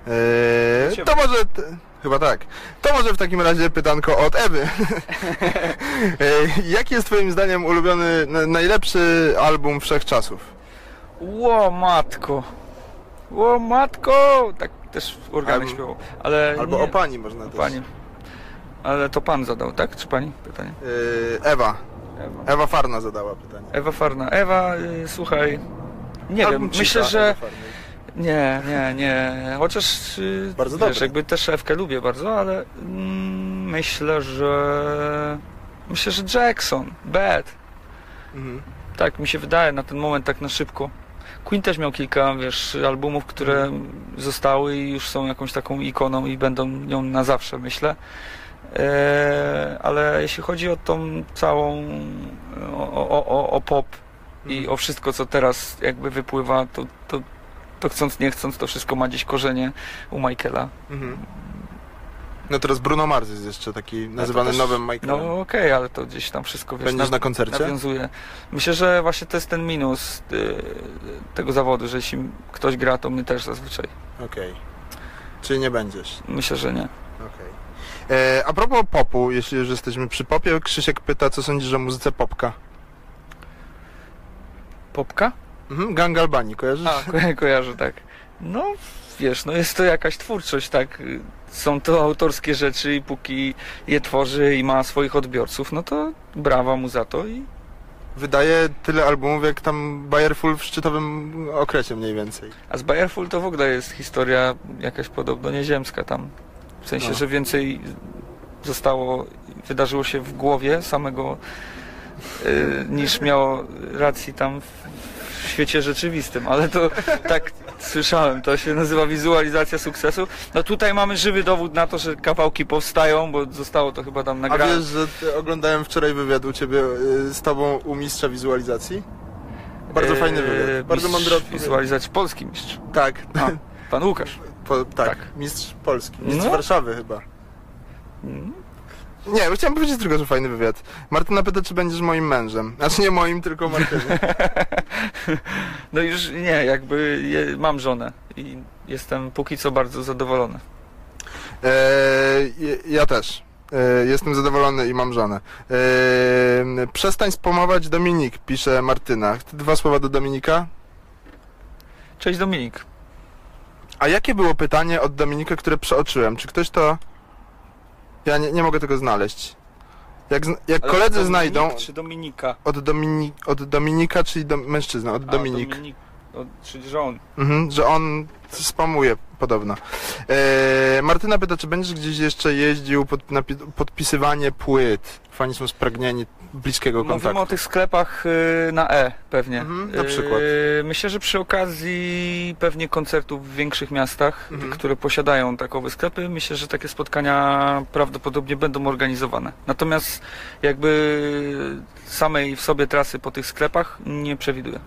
E, to może... T, chyba tak. To może w takim razie pytanko od Ewy. e, jaki jest twoim zdaniem ulubiony, na, najlepszy album wszechczasów? Ło matko. Ło matko! Tak też organy Albo- śpiewał. Ale Albo nie, o pani można też. pani. Ale to pan zadał, tak? Czy pani? Pytanie. E, Ewa. Ewa. Ewa Farna zadała pytanie. Ewa Farna. Ewa, y, słuchaj. Nie Album wiem, Cisza myślę, że. Ewy Farnej. Nie, nie, nie. Chociaż y, Bardzo wiesz, dobry. jakby też szefkę lubię bardzo, ale mm, myślę, że myślę, że Jackson, Bad. Mhm. Tak mi się wydaje na ten moment tak na szybko. Queen też miał kilka, wiesz, albumów, które Mhm. zostały i już są jakąś taką ikoną i będą nią na zawsze, myślę. Eee, ale jeśli chodzi o tą całą o, o, o, o pop i Mhm. o wszystko, co teraz jakby wypływa, to, to, to chcąc nie chcąc, to wszystko ma gdzieś korzenie u Michaela. Mhm. No teraz Bruno Mars jest jeszcze taki nazywany też- nowym Michaelem. No okej, ale to gdzieś tam wszystko wiesz, Będziesz na- na koncercie? nawiązuje. Myślę, że właśnie to jest ten minus y, tego zawodu, że jeśli ktoś gra, to my też zazwyczaj. Okej. Czyli nie będziesz. Myślę, że nie. Okej. E, A propos popu, jeśli już jesteśmy przy popie, Krzysiek pyta, co sądzisz o muzyce popka? Popka? Mhm, Gang Albanii, kojarzysz? A, ko- kojarzę, tak. No, wiesz, no jest to jakaś twórczość, tak. Są to autorskie rzeczy i póki je tworzy i ma swoich odbiorców, no to brawa mu za to i Wydaje tyle albumów, jak tam Bayerful w szczytowym okresie mniej więcej. A z Bayerful to w ogóle jest historia jakaś podobno nieziemska tam. W sensie, No. że więcej zostało, wydarzyło się w głowie samego y, niż miało racji tam w, świecie rzeczywistym. Ale to tak słyszałem, to się nazywa wizualizacja sukcesu. No tutaj mamy żywy dowód na to, że kawałki powstają, bo zostało to chyba tam A nagrane. wiesz, że oglądałem wczoraj wywiad u ciebie y, z tobą u mistrza wizualizacji? Bardzo Yy, fajny wywiad. Bardzo mądry odpowiedź. Wizualizacji polski mistrz. Tak, A, pan Łukasz. po, tak, Tak. mistrz Polski, mistrz No. Warszawy chyba. Nie, bo chciałem powiedzieć tylko, że fajny wywiad. Martyna pyta, czy będziesz moim mężem. Znaczy nie moim, tylko Martyny. No już nie, jakby je, mam żonę i jestem póki co bardzo zadowolony. Eee, ja też. Eee, jestem zadowolony i mam żonę. Eee, przestań spomować Dominik, pisze Martyna. Dwa słowa do Dominika. Cześć Dominik. A jakie było pytanie od Dominika, które przeoczyłem? Czy ktoś to... Ja nie, nie mogę tego znaleźć. Jak, zn- jak koledzy znajdą Czy Dominika? od, Domini, od Dominika, czyli do, mężczyzna, od A, Dominik, Dominik. O, czyli że on. mhm, że on spamuje podobno. Eee, Martyna pyta, czy będziesz gdzieś jeszcze jeździł pod napi- podpisywanie płyt? Fani są spragnieni bliskiego Mówimy kontaktu. o tych sklepach y, na E pewnie. Mhm, na przykład. Y, Myślę, że przy okazji pewnie koncertów w większych miastach, Mhm. które posiadają takowe sklepy, myślę, że takie spotkania prawdopodobnie będą organizowane. Natomiast jakby samej w sobie trasy po tych sklepach nie przewiduję.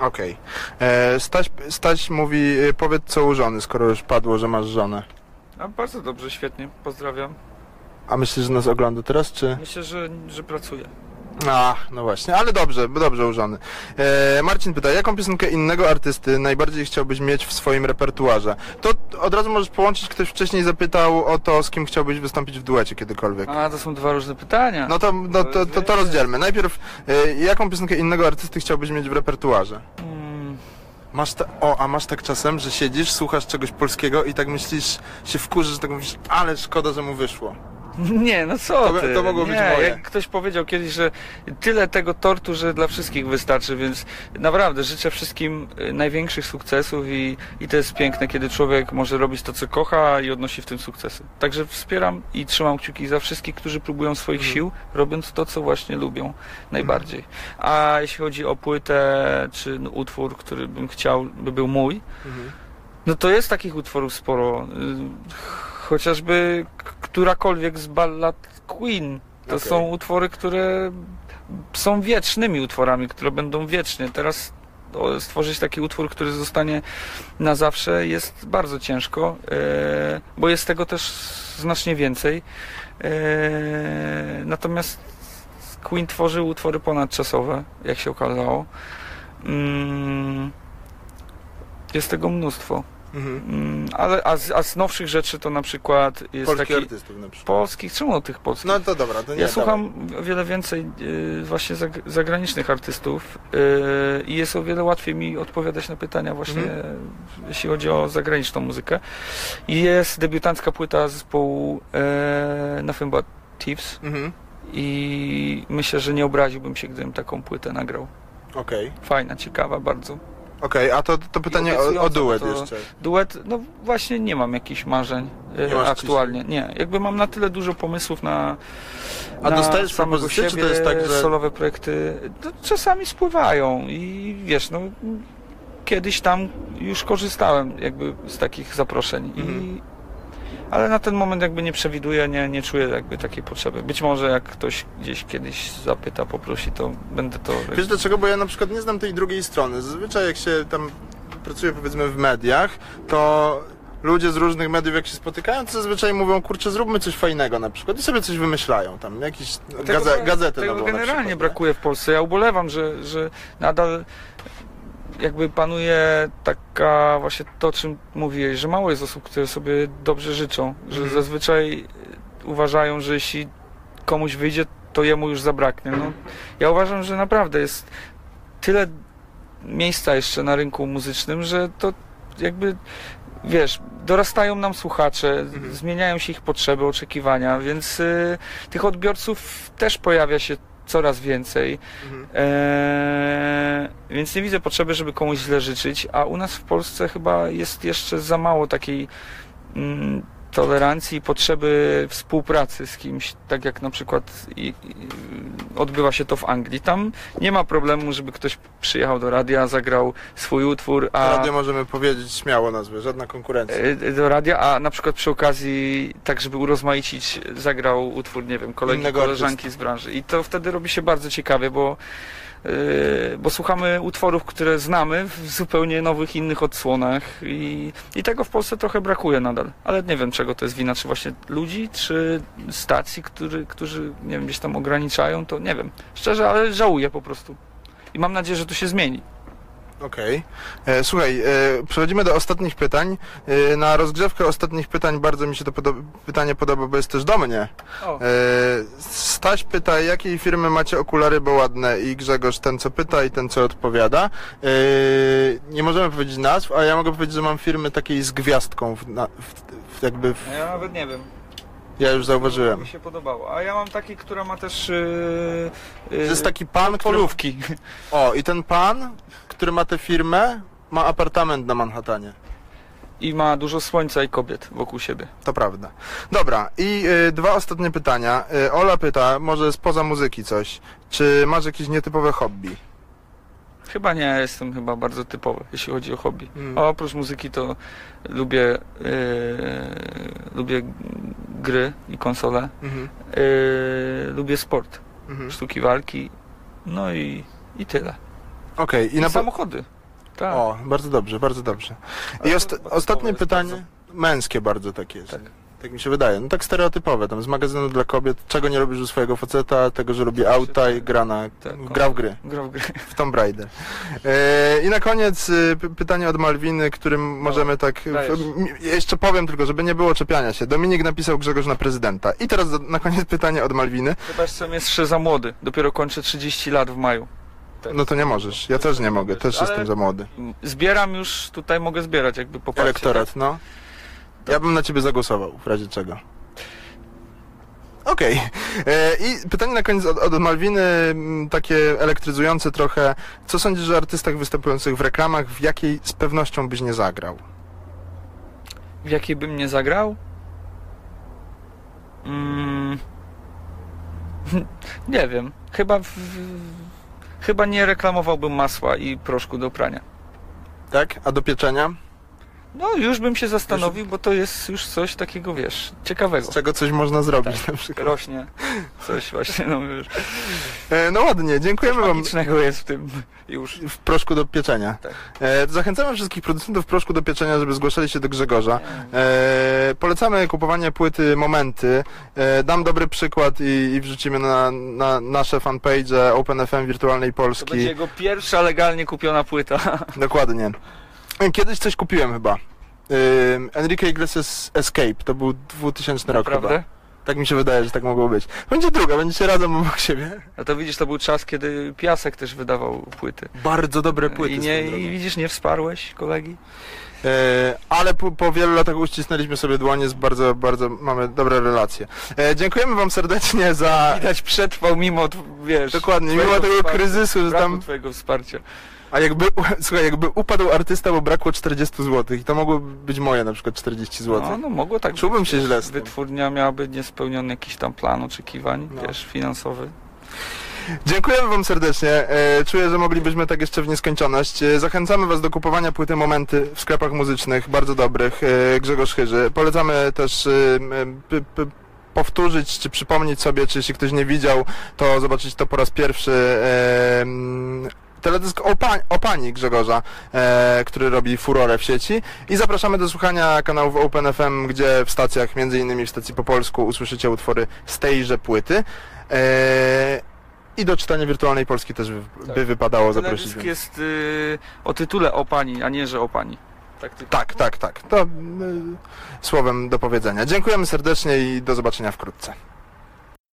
Okej. Eee, Staś, Staś mówi, e, powiedz co u żony, skoro już padło, że masz żonę. A bardzo dobrze, świetnie, pozdrawiam. A myślisz, że nas ogląda teraz, czy... Myślę, że, że pracuję. A, no właśnie, ale dobrze, dobrze użony. E, Marcin pyta, jaką piosenkę innego artysty najbardziej chciałbyś mieć w swoim repertuarze? To od razu możesz połączyć, ktoś wcześniej zapytał o to, z kim chciałbyś wystąpić w duecie kiedykolwiek. A, to są dwa różne pytania. No to, no, to, to, to rozdzielmy. Najpierw, e, jaką piosenkę innego artysty chciałbyś mieć w repertuarze? Mm, Masz ta, o, a masz tak czasem, że siedzisz, słuchasz czegoś polskiego i tak myślisz, się wkurzysz, że tak mówisz, ale szkoda, że mu wyszło. Nie, no co To- ty? to mogło nie, być moje. Jak ktoś powiedział kiedyś, że tyle tego tortu, że dla wszystkich wystarczy, więc naprawdę życzę wszystkim y, największych sukcesów i, i to jest piękne, kiedy człowiek może robić to, co kocha i odnosi w tym sukcesy. Także wspieram i trzymam kciuki za wszystkich, którzy próbują swoich Mhm. sił, robiąc to, co właśnie lubią najbardziej. A jeśli chodzi o płytę czy utwór, który bym chciał, by był mój, no to jest takich utworów sporo. Chociażby którakolwiek z ballad Queen. To Okej. są utwory, które są wiecznymi utworami, które będą wiecznie. Teraz stworzyć taki utwór, który zostanie na zawsze jest bardzo ciężko, e, bo jest tego też znacznie więcej. E, natomiast Queen tworzył utwory ponadczasowe, jak się okazało. Mm, Jest tego mnóstwo. Mhm. Ale, a, z, a z nowszych rzeczy to na przykład jest Polskich taki... artystów na przykład. Polskich, czemu tych polskich? No to dobra, to nie Ja dawaj. słucham o wiele więcej y, właśnie zag- zagranicznych artystów y, i jest o wiele łatwiej mi odpowiadać na pytania właśnie Mhm. jeśli chodzi o zagraniczną muzykę. I jest debiutancka płyta zespołu e, Nothing But Thieves Mhm. i myślę, że nie obraziłbym się, gdybym taką płytę nagrał. Okej, Fajna, ciekawa bardzo. Okej, a to, to pytanie o, o duet to- jeszcze. Duet, no właśnie nie mam jakichś marzeń e, Nie masz aktualnie. Nie, jakby mam na tyle dużo pomysłów na, A na dostajesz samego propozycje, czy siebie, to jest tak, że- solowe projekty. No, czasami spływają i wiesz, no kiedyś tam już korzystałem jakby z takich zaproszeń i Mhm. Ale na ten moment jakby nie przewiduję, nie, nie czuję jakby takiej potrzeby. Być może jak ktoś gdzieś kiedyś zapyta, poprosi, to będę to... Wiesz dlaczego? Bo ja na przykład nie znam tej drugiej strony. Zazwyczaj jak się tam pracuje powiedzmy w mediach, to ludzie z różnych mediów jak się spotykają, to zazwyczaj mówią, kurczę, zróbmy coś fajnego na przykład i sobie coś wymyślają tam, jakieś gaze, gazety tego nową na generalnie przykład, brakuje w Polsce. Ja ubolewam, że, że nadal jakby panuje taka właśnie to, o czym mówiłeś, że mało jest osób, które sobie dobrze życzą, że Mhm. zazwyczaj uważają, że jeśli komuś wyjdzie, to jemu już zabraknie. No, ja uważam, że naprawdę jest tyle miejsca jeszcze na rynku muzycznym, że to jakby wiesz, dorastają nam słuchacze, Mhm. zmieniają się ich potrzeby, oczekiwania, więc y, tych odbiorców też pojawia się coraz więcej. Mhm. Eee, więc nie widzę potrzeby, żeby komuś źle życzyć, a u nas w Polsce chyba jest jeszcze za mało takiej mm, tolerancji i potrzeby współpracy z kimś, tak jak na przykład i, i, odbywa się to w Anglii. Tam nie ma problemu, żeby ktoś przyjechał do radia, zagrał swój utwór, a Radio możemy powiedzieć śmiało nazwę, żadna konkurencja. e, do radia, a na przykład przy okazji, tak żeby urozmaicić, zagrał utwór, nie wiem, kolegi, Innego koleżanki z branży. I to wtedy robi się bardzo ciekawie, bo, e, bo słuchamy utworów, które znamy w zupełnie nowych, innych odsłonach i, i tego w Polsce trochę brakuje nadal. Ale nie wiem, czego to jest wina, czy właśnie ludzi, czy stacji, który, którzy, nie wiem, gdzieś tam ograniczają, to nie wiem. Szczerze, ale żałuję po prostu. I mam nadzieję, że to się zmieni. Okej. E, Słuchaj, e, przechodzimy do ostatnich pytań. E, Na rozgrzewkę ostatnich pytań bardzo mi się to podo- pytanie podoba, bo jest też do mnie. O. E, Staś pyta, jakiej firmy macie okulary, bo ładne i Grzegorz ten co pyta i ten co odpowiada. E, Nie możemy powiedzieć nazw, ale ja mogę powiedzieć, że mam firmy takiej z gwiazdką, w, na, w, w jakby, w, Ja nawet nie wiem. ja już zauważyłem. Mi się podobało. A ja mam taki, która ma też. Yy, To jest taki pan, który... polówki. O, i ten pan, który ma tę firmę, ma apartament na Manhattanie. I ma dużo słońca i kobiet wokół siebie. To prawda. Dobra, i y, dwa ostatnie pytania. Y, Ola pyta, może spoza muzyki coś, czy masz jakieś nietypowe hobby? Chyba nie, jestem chyba bardzo typowy, jeśli chodzi o hobby. Mm. A oprócz muzyki to lubię, yy, lubię gry i konsole. Mhm. Yy, lubię sport, Mhm. sztuki walki. No i, i tyle. Okej, i I na samochody. Tak. O, bardzo dobrze, bardzo dobrze. I ost- ostatnie jest pytanie, męskie bardzo takie jest. Tak. Tak mi się wydaje. No tak stereotypowe, tam z magazynu dla kobiet, czego nie lubisz u swojego faceta, tego, że lubi auta i gra, na, Tak, gra w gry. Gra w gry. w Tomb Raider. E, I na koniec p- pytanie od Malwiny, którym możemy tak... w- dajesz. m- jeszcze powiem tylko, żeby nie było czepiania się. Dominik napisał Grzegorz na prezydenta. I teraz na koniec pytanie od Malwiny. Chyba jestem jeszcze za młody. Dopiero kończę 30 lat w maju. No to nie możesz. Ja też nie mogę, też Ale- jestem za młody. Zbieram już, tutaj mogę zbierać jakby poparcie. Elektorat, no. Ja bym na ciebie zagłosował, w razie czego. Okej. E, I pytanie na koniec od, od Malwiny, m, takie elektryzujące trochę. Co sądzisz o artystach występujących w reklamach? W jakiej z pewnością byś nie zagrał? W jakiej bym nie zagrał? Mm, nie wiem. Chyba w, chyba nie reklamowałbym masła i proszku do prania. Tak? A do pieczenia? No już bym się zastanowił, bo to jest już coś takiego, wiesz, ciekawego. Z czego coś można zrobić na przykład. Rośnie coś właśnie, no już. E, no ładnie, dziękujemy wam Magicznego jest w tym już. w proszku do pieczenia. Tak. E, zachęcamy wszystkich producentów proszku do pieczenia, żeby zgłaszali się do Grzegorza. E, polecamy kupowanie płyty Momenty. E, dam dobry przykład i, i wrzucimy na, na nasze fanpage OpenFM Wirtualnej To będzie Polski. jego pierwsza legalnie kupiona płyta. Dokładnie. Kiedyś coś kupiłem chyba. Enrique Iglesias Escape, to był 2000 rok chyba. Naprawdę? Tak mi się wydaje, że tak mogło być. Będzie druga, będziecie razem obok siebie. No to widzisz, to był czas, kiedy Piasek też wydawał płyty. Bardzo dobre płyty. I, nie. I widzisz, nie wsparłeś kolegi? E, ale po, po wielu latach uścisnęliśmy sobie dłonie, jest bardzo, bardzo mamy dobre relacje. E, dziękujemy wam serdecznie za... Widać przetrwał mimo, wiesz... Dokładnie, mimo tego wsparcia, kryzysu, że tam... twojego wsparcia. A jakby, słuchaj, jakby upadł artysta, bo brakło 40 zł i to mogłoby być moje na przykład 40 zł. No, no mogło tak Czułbym być, się źle z tym. Wytwórnia miałaby niespełniony jakiś tam plan oczekiwań, No. wiesz, finansowy. Dziękujemy Wam serdecznie. E, Czuję, że moglibyśmy tak jeszcze w nieskończoność. E, Zachęcamy Was do kupowania płyty Momenty w sklepach muzycznych, bardzo dobrych. E, Grzegorz Chyży. Polecamy też powtórzyć, czy przypomnieć sobie, czy jeśli ktoś nie widział, to zobaczyć to po raz pierwszy. Teledysk o, pa, o pani Grzegorza, e, który robi furorę w sieci. I zapraszamy do słuchania kanałów Open FM, gdzie w stacjach, między innymi w stacji po polsku, usłyszycie utwory z tejże płyty. E, I do czytania wirtualnej Polski też by, Tak. by wypadało zaprosić. Teledysk jest y, o tytule o pani, a nie, że o pani. Tak, Tak, tak, tak. To y, słowem do powiedzenia. Dziękujemy serdecznie i do zobaczenia wkrótce.